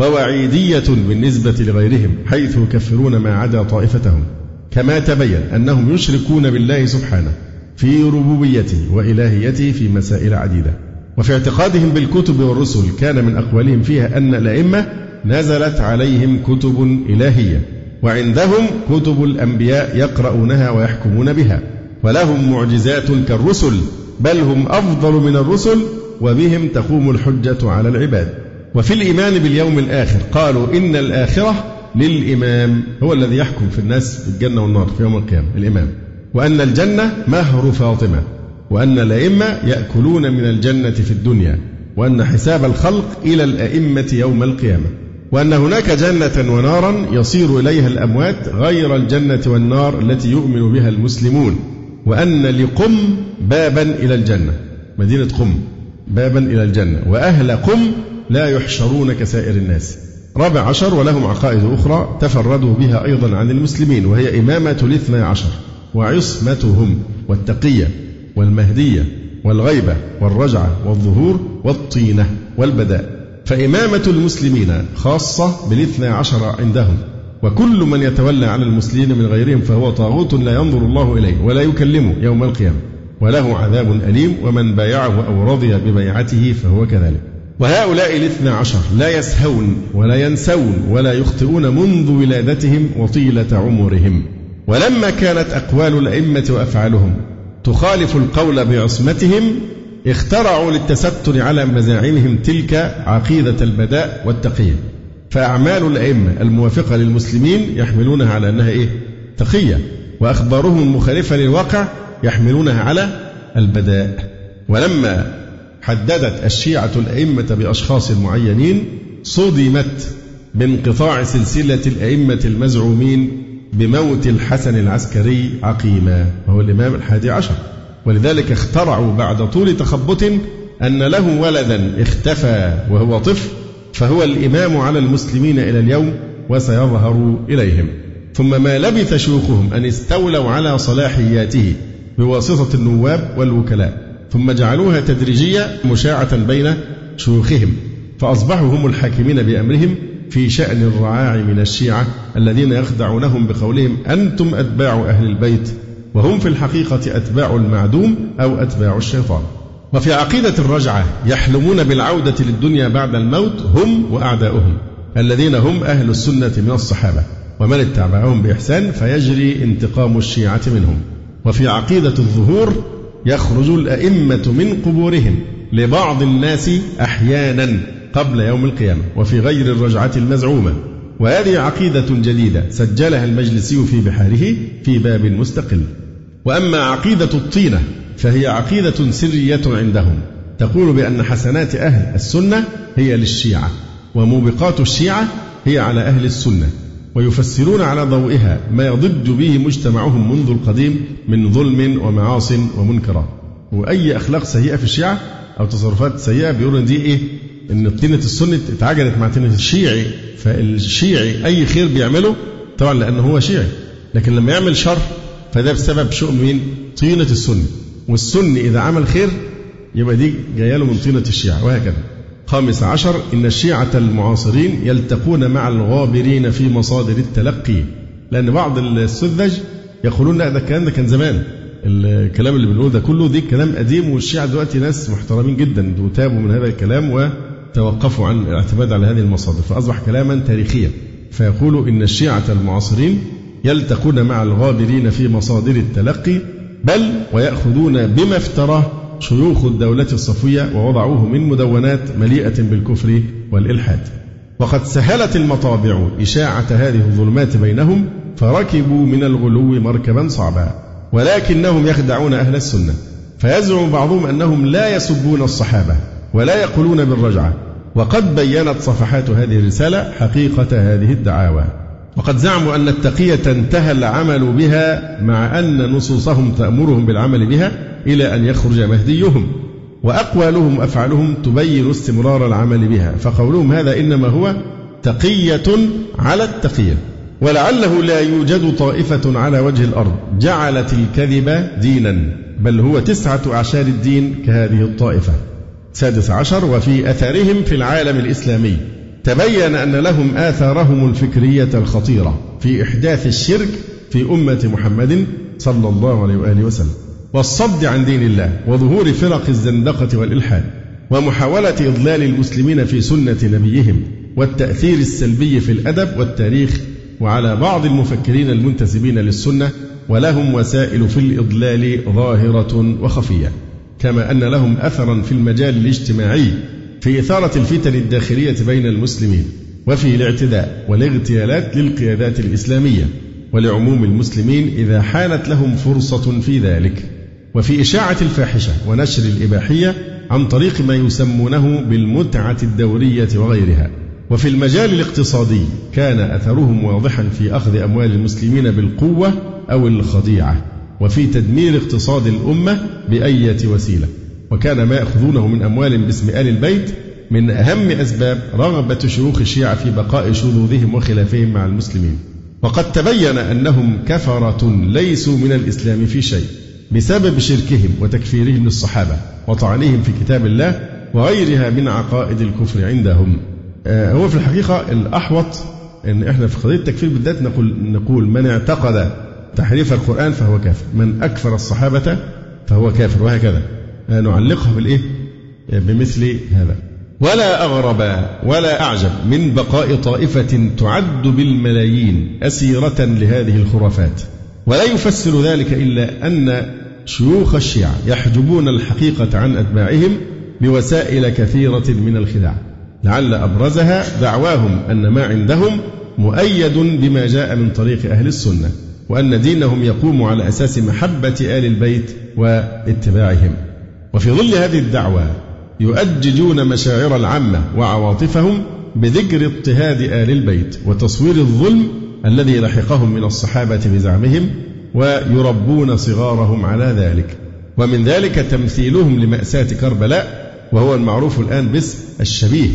ووعيدية بالنسبة لغيرهم حيث يكفرون ما عدا طائفتهم. كما تبين أنهم يشركون بالله سبحانه في ربوبيته وإلهيته في مسائل عديدة. وفي اعتقادهم بالكتب والرسل كان من أقوالهم فيها أن الأئمة نزلت عليهم كتب إلهية وعندهم كتب الأنبياء يقرؤونها ويحكمون بها. ولهم معجزات كالرسل بل هم أفضل من الرسل وبهم تقوم الحجة على العباد. وفي الإيمان باليوم الآخر قالوا إن الآخرة للإمام هو الذي يحكم في الناس بالجنة والنار في يوم القيامة الإمام. وأن الجنة مهر فاطمة وأن الأئمة يأكلون من الجنة في الدنيا وأن حساب الخلق إلى الأئمة يوم القيامة. وأن هناك جنة ونارا يصير إليها الأموات غير الجنة والنار التي يؤمن بها المسلمون. وأن لقم بابا إلى الجنة مدينة قم بابا إلى الجنة. وأهل قم لا يحشرون كسائر الناس. رابع عشر ولهم عقائد أخرى تفردوا بها أيضا عن المسلمين وهي إمامة الاثنى عشر وعصمتهم والتقية والمهدية والغيبة والرجعة والظهور والطينة والبداء. فإمامة المسلمين خاصة بالاثنى عشر عندهم وكل من يتولى على المسلمين من غيرهم فهو طاغوت لا ينظر الله إليه ولا يكلمه يوم القيامة وله عذاب أليم ومن بايعه أو رضي ببيعته فهو كذلك. وهؤلاء الاثنى عشر لا يسهون ولا ينسون ولا يخطئون منذ ولادتهم وطيلة عمرهم. ولما كانت أقوال الأئمة وأفعالهم تخالف القول بعصمتهم اخترعوا للتستر على مزاعمهم تلك عقيدة البداء والتقية فأعمال الأئمة الموافقة للمسلمين يحملونها على أنها إيه؟ تقية. وأخبارهم المخالفة للواقع يحملونها على البداء. ولما حددت الشيعة الأئمة بأشخاص معينين صدمت بانقطاع سلسلة الأئمة المزعومين بموت الحسن العسكري عقيما وهو الإمام الحادي عشر. ولذلك اخترعوا بعد طول تخبط أن له ولدا اختفى وهو طفل فهو الإمام على المسلمين إلى اليوم وسيظهر إليهم. ثم ما لبث شيوخهم أن استولوا على صلاحياته بواسطة النواب والوكلاء. ثم جعلوها تدريجية مشاعة بين شيوخهم فأصبحوا هم الحاكمين بأمرهم في شأن الرعاع من الشيعة الذين يخدعونهم بقولهم أنتم أتباع أهل البيت وهم في الحقيقة أتباع المعدوم أو أتباع الشيطان. وفي عقيدة الرجعة يحلمون بالعودة للدنيا بعد الموت هم وأعداؤهم الذين هم أهل السنة من الصحابة ومن اتبعهم بإحسان فيجري انتقام الشيعة منهم. وفي عقيدة الظهور يخرج الأئمة من قبورهم لبعض الناس أحيانا قبل يوم القيامة وفي غير الرجعة المزعومة. وهذه عقيدة جديدة سجلها المجلسي في بحاره في باب مستقل. وأما عقيدة الطينة فهي عقيدة سرية عندهم. تقول بأن حسنات أهل السنة هي للشيعة وموبقات الشيعة هي على أهل السنة. ويفسرون على ضوئها ما يضج به مجتمعهم منذ القديم من ظلم ومعاص ومنكرات وأي أخلاق سيئة في الشيعة أو تصرفات سيئة بيقولوا دي إيه؟ إن طينة السنة اتعجلت مع طينة الشيعي. فالشيعي أي خير بيعمله؟ طبعا لأنه هو شيعي. لكن لما يعمل شر فده بسبب شؤم مين؟ طينة السنة. والسني إذا عمل خير يبقى دي جاية له من طينة الشيعة وهكذا. خامس عشر إن الشيعة المعاصرين يلتقون مع الغابرين في مصادر التلقي. لأن بعض السذج يقولون لا ده الكلام ده كان زمان. الكلام اللي بنقوله ده كله دي كلام قديم والشيعة دلوقتي ناس محترمين جدا وتابوا من هذا الكلام وتوقفوا عن الاعتماد على هذه المصادر. فأصبح كلاما تاريخيا. فيقول إن الشيعة المعاصرين يلتقون مع الغابرين في مصادر التلقي بل ويأخذون بما افتراه شيوخ الدولة الصفوية ووضعوه من مدونات مليئة بالكفر والإلحاد. وقد سهلت المطابع إشاعة هذه الظلمات بينهم فركبوا من الغلو مركبا صعبا. ولكنهم يخدعون أهل السنة. فيزعم بعضهم أنهم لا يسبون الصحابة ولا يقولون بالرجعة. وقد بينت صفحات هذه الرسالة حقيقة هذه الدعاوى. وقد زعموا أن التقية انتهى العمل بها مع أن نصوصهم تأمرهم بالعمل بها. إلى أن يخرج مهديهم وأقوالهم وأفعالهم تبين استمرار العمل بها. فقولهم هذا إنما هو تقية على التقية. ولعله لا يوجد طائفة على وجه الأرض جعلت الكذب دينا بل هو تسعة أعشار الدين كهذه الطائفة. سادس عشر وفي أثرهم في العالم الإسلامي. تبين أن لهم آثارهم الفكرية الخطيرة في إحداث الشرك في أمة محمد صلى الله عليه وآله وسلم. والصد عن دين الله وظهور فرق الزندقة والإلحاد ومحاولة إضلال المسلمين في سنة نبيهم والتأثير السلبي في الأدب والتاريخ وعلى بعض المفكرين المنتسبين للسنة ولهم وسائل في الإضلال ظاهرة وخفية كما أن لهم أثرا في المجال الاجتماعي في إثارة الفتن الداخلية بين المسلمين وفي الاعتداء والاغتيالات للقيادات الإسلامية ولعموم المسلمين إذا حانت لهم فرصة في ذلك. وفي إشاعة الفاحشة ونشر الإباحية عن طريق ما يسمونه بالمتعة الدورية وغيرها. وفي المجال الاقتصادي كان أثرهم واضحا في أخذ أموال المسلمين بالقوة أو الخديعة وفي تدمير اقتصاد الأمة بأية وسيلة. وكان ما يأخذونه من أموال باسم آل البيت من أهم أسباب رغبة شيوخ الشيعة في بقاء شذوذهم وخلافهم مع المسلمين. وقد تبين أنهم كفرة ليسوا من الإسلام في شيء. بسبب شركهم وتكفيرهم للصحابة وطعنهم في كتاب الله وغيرها من عقائد الكفر عندهم. آه، هو في الحقيقة الأحوط أن إحنا في قضية التكفير بالذات نقول, نقول من اعتقد تحريف القرآن فهو كافر. من أكفر الصحابة فهو كافر وهكذا. آه، نعلقها بالإيه؟ بمثل هذا. ولا أغرب ولا أعجب من بقاء طائفة تعد بالملايين أسيرة لهذه الخرافات. ولا يفسر ذلك إلا أن شيوخ الشيعة يحجبون الحقيقة عن أتباعهم بوسائل كثيرة من الخداع. لعل أبرزها دعواهم أن ما عندهم مؤيد بما جاء من طريق أهل السنة وأن دينهم يقوم على أساس محبة آل البيت واتباعهم. وفي ظل هذه الدعوة يؤججون مشاعر العامة وعواطفهم بذكر اضطهاد آل البيت وتصوير الظلم الذي لحقهم من الصحابة بزعمهم ويربون صغارهم على ذلك. ومن ذلك تمثيلهم لمأساة كربلاء وهو المعروف الآن باسم الشبيه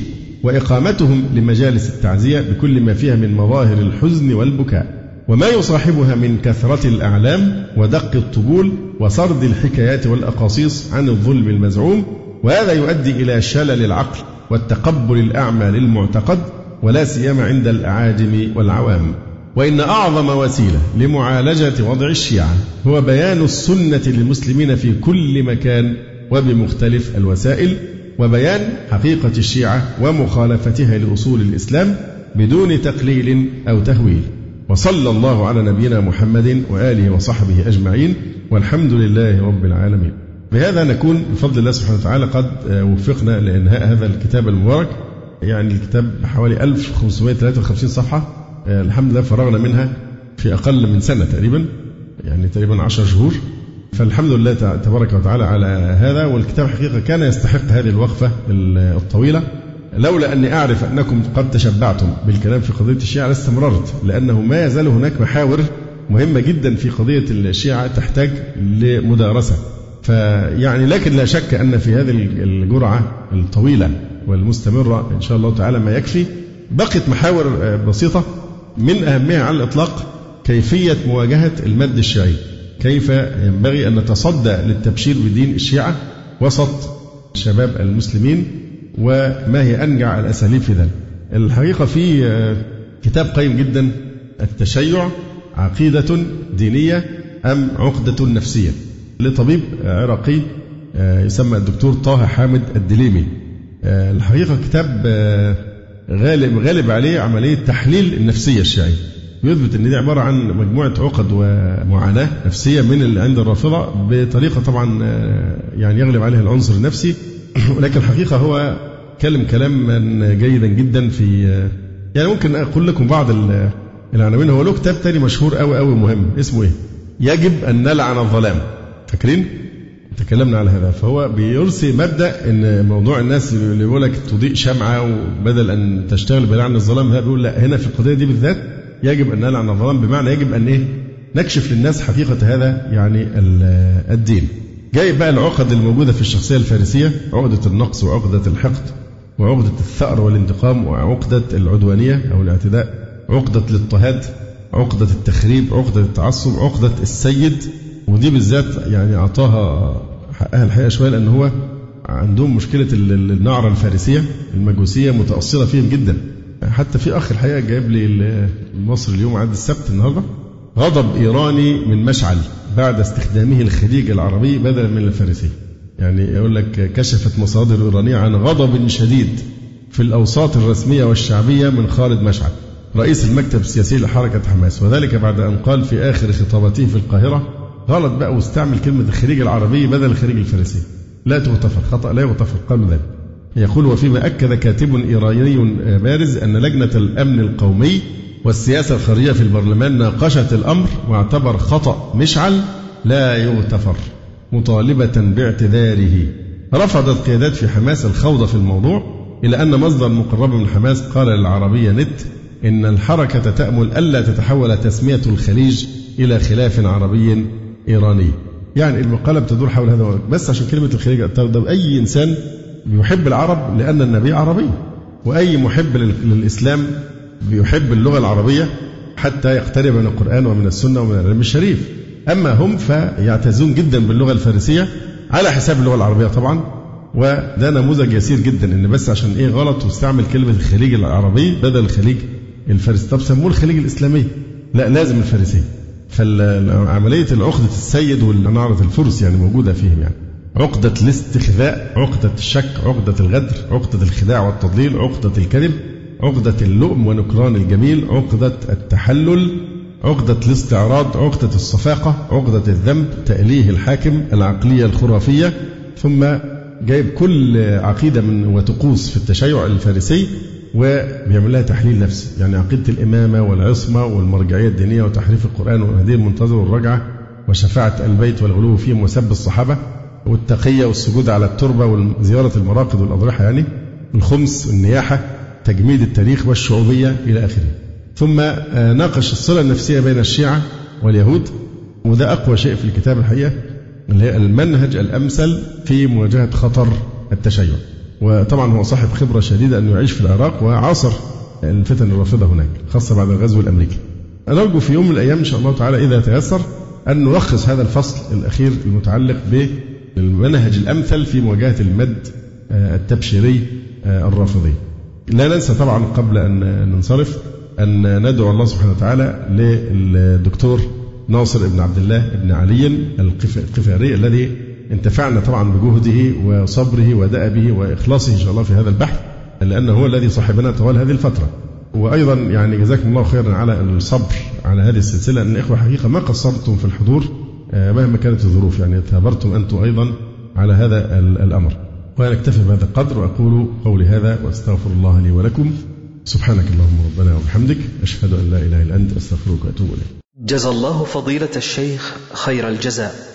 وإقامتهم لمجالس التعزية بكل ما فيها من مظاهر الحزن والبكاء. وما يصاحبها من كثرة الأعلام ودق الطبول وسرد الحكايات والأقاصيص عن الظلم المزعوم وهذا يؤدي إلى شلل العقل والتقبل الأعمى للمعتقد ولا سيما عند الأعاجم والعوام. وإن أعظم وسيلة لمعالجة وضع الشيعة هو بيان السنة للمسلمين في كل مكان وبمختلف الوسائل وبيان حقيقة الشيعة ومخالفتها لأصول الإسلام بدون تقليل أو تهويل. وصلى الله على نبينا محمد وآله وصحبه أجمعين والحمد لله رب العالمين. بهذا نكون بفضل الله سبحانه وتعالى قد وفقنا لإنهاء هذا الكتاب المبارك يعني الكتاب حوالي 1553 صفحة. الحمد لله فرغنا منها في أقل من سنة تقريبا يعني تقريبا 10 شهور. فالحمد لله تبارك وتعالى على هذا والكتاب حقيقة كان يستحق هذه الوقفة الطويلة. لولا أني أعرف أنكم قد تشبعتم بالكلام في قضية الشيعة لاستمررت لأنه ما يزال هناك محاور مهمة جدا في قضية الشيعة تحتاج لمدارسة. فيعني لكن لا شك أن في هذه الجرعة الطويلة والمستمرة إن شاء الله تعالى ما يكفي بقت محاور بسيطة. من أهمها على الإطلاق كيفية مواجهة المد الشيعي. كيف ينبغي أن نتصدى للتبشير بدين الشيعة وسط شباب المسلمين وما هي أنجع الأساليب في ذلك. الحقيقة في كتاب قيم جدا التشيع عقيدة دينية أم عقدة نفسية؟ لطبيب عراقي يسمى الدكتور طه حامد الدليمي. الحقيقة كتاب غالب غالب عليه عملية تحليل النفسية الشيعية يثبت إن دي عبارة عن مجموعة عقد ومعاناة نفسية من اللي عند الرافضة بطريقة طبعا يعني يغلب عليها العنصر النفسي ولكن الحقيقة هو كلم كلاما جيدا جدا في يعني ممكن أقول لكم بعض العناوين هو له كتاب تاني مشهور قوي قوي مهم اسمه إيه؟ يجب أن نلعن الظلام فاكرين؟ تكلمنا على هذا فهو بيرسي مبدأ إن موضوع الناس اللي بيقول لك تضيء شمعة وبدل أن تشتغل بلعن الظلام هذا بيقول لا هنا في القضية دي بالذات يجب أن نلعن الظلام بمعنى يجب أن إيه؟ نكشف للناس حقيقة هذا يعني الدين. جايب بقى العقد الموجودة في الشخصية الفارسية عقدة النقص وعقدة الحقد وعقدة الثأر والانتقام وعقدة العدوانية أو الاعتداء عقدة الاضطهاد عقدة التخريب عقدة التعصب عقدة السيد ودي بالذات يعني أعطاها حقها الحقيقة شوية لأن هو عندهم مشكلة النعرة الفارسية المجوسية متاصله فيهم جدا. حتى في اخ الحقيقة جايب لي مصر اليوم عاد السبت النهارده. غضب إيراني من مشعل بعد استخدامه الخليج العربي بدلا من الفارسي. يعني يقول لك كشفت مصادر إيرانية عن غضب شديد في الأوساط الرسمية والشعبية من خالد مشعل رئيس المكتب السياسي لحركة حماس. وذلك بعد أن قال في آخر خطابته في القاهرة غلط بقى واستعمل كلمة الخليج العربي بدل الخليج الفارسي. لا تغتفر خطأ. لا يغتفر قالوا ذلك. يقول وفيما أكد كاتب إيراني بارز أن لجنة الأمن القومي والسياسة الخارجية في البرلمان ناقشت الأمر واعتبر خطأ مشعل. لا يغتفر مطالبة باعتذاره. رفضت قيادات في حماس الخوض في الموضوع إلى أن مصدر مقرب من حماس قال للعربية نت إن الحركة تأمل ألا تتحول تسمية الخليج إلى خلاف عربي إيراني. يعني المقالة بتدور حول هذا بس عشان كلمة الخليج أي إنسان بيحب العرب لأن النبي عربي؟ وأي محب للإسلام بيحب اللغة العربية حتى يقترب من القرآن ومن السنة ومن العلم الشريف. أما هم فيعتزون جدا باللغة الفارسية على حساب اللغة العربية طبعا. وده نموذج يسير جدا إن بس عشان إيه غلط واستعمل كلمة الخليج العربي بدل الخليج الفارسي. طب سموه الخليج الإسلامي. لا لازم الفارسي. فعمليه العقدة السيد والنعره الفرس يعني موجودة فيهم يعني. عقدة الاستخذاء عقدة الشك عقدة الغدر عقدة الخداع والتضليل عقدة الكذب عقدة اللؤم ونكران الجميل عقدة التحلل عقدة الاستعراض عقدة الصفاقة عقدة الذنب تأليه الحاكم العقلية الخرافية. ثم جايب كل عقيدة من وطقوس في التشيع الفارسي وبيعمل لها تحليل نفسي. يعني عقيدة الإمامة والعصمة والمرجعية الدينية وتحريف القرآن والهدي المنتظر والرجعة وشفاعة البيت والغلو فيهم وسب الصحابة والتقية والسجود على التربة وزيارة المراقد والأضرحة يعني الخمس والنياحة تجميد التاريخ والشعوبية إلى آخره. ثم آه، ناقش الصلة النفسية بين الشيعة واليهود وده أقوى شيء في الكتاب الحقيقة اللي هي المنهج الأمثل في مواجهة خطر التشيع. وطبعا هو صاحب خبرة شديدة أنه يعيش في العراق وعاصر الفتن الرافضة هناك خاصة بعد الغزو الأمريكي. نرجو في يوم من الأيام إن شاء الله تعالى إذا تيسر أن نلخص هذا الفصل الأخير المتعلق بالمنهج الأمثل في مواجهة المد آه، التبشيري آه، الرافضي. لا ننسى طبعا قبل أن ننصرف أن ندعو الله سبحانه وتعالى للدكتور ناصر بن عبد الله بن علي القفاري الذي انتفعنا طبعا بجهده وصبره ودأبه وإخلاصه إن شاء الله في هذا البحث لأنه هو الذي صاحبنا طوال هذه الفترة. وأيضا يعني جزاكم الله خيرا على الصبر على هذه السلسلة أن إخوة حقيقة ما قصرتم في الحضور آه، مهما كانت الظروف يعني ثابرتم أنتم أيضا على هذا الأمر. ونكتفي بهذا القدر وأقول قولي هذا وأستغفر الله لي ولكم. سبحانك اللهم ربنا وبحمدك أشهد أن لا إله إلا أنت أستغفرك وأتوب إليك. جزى الله فضيلة الشيخ خير الجزاء.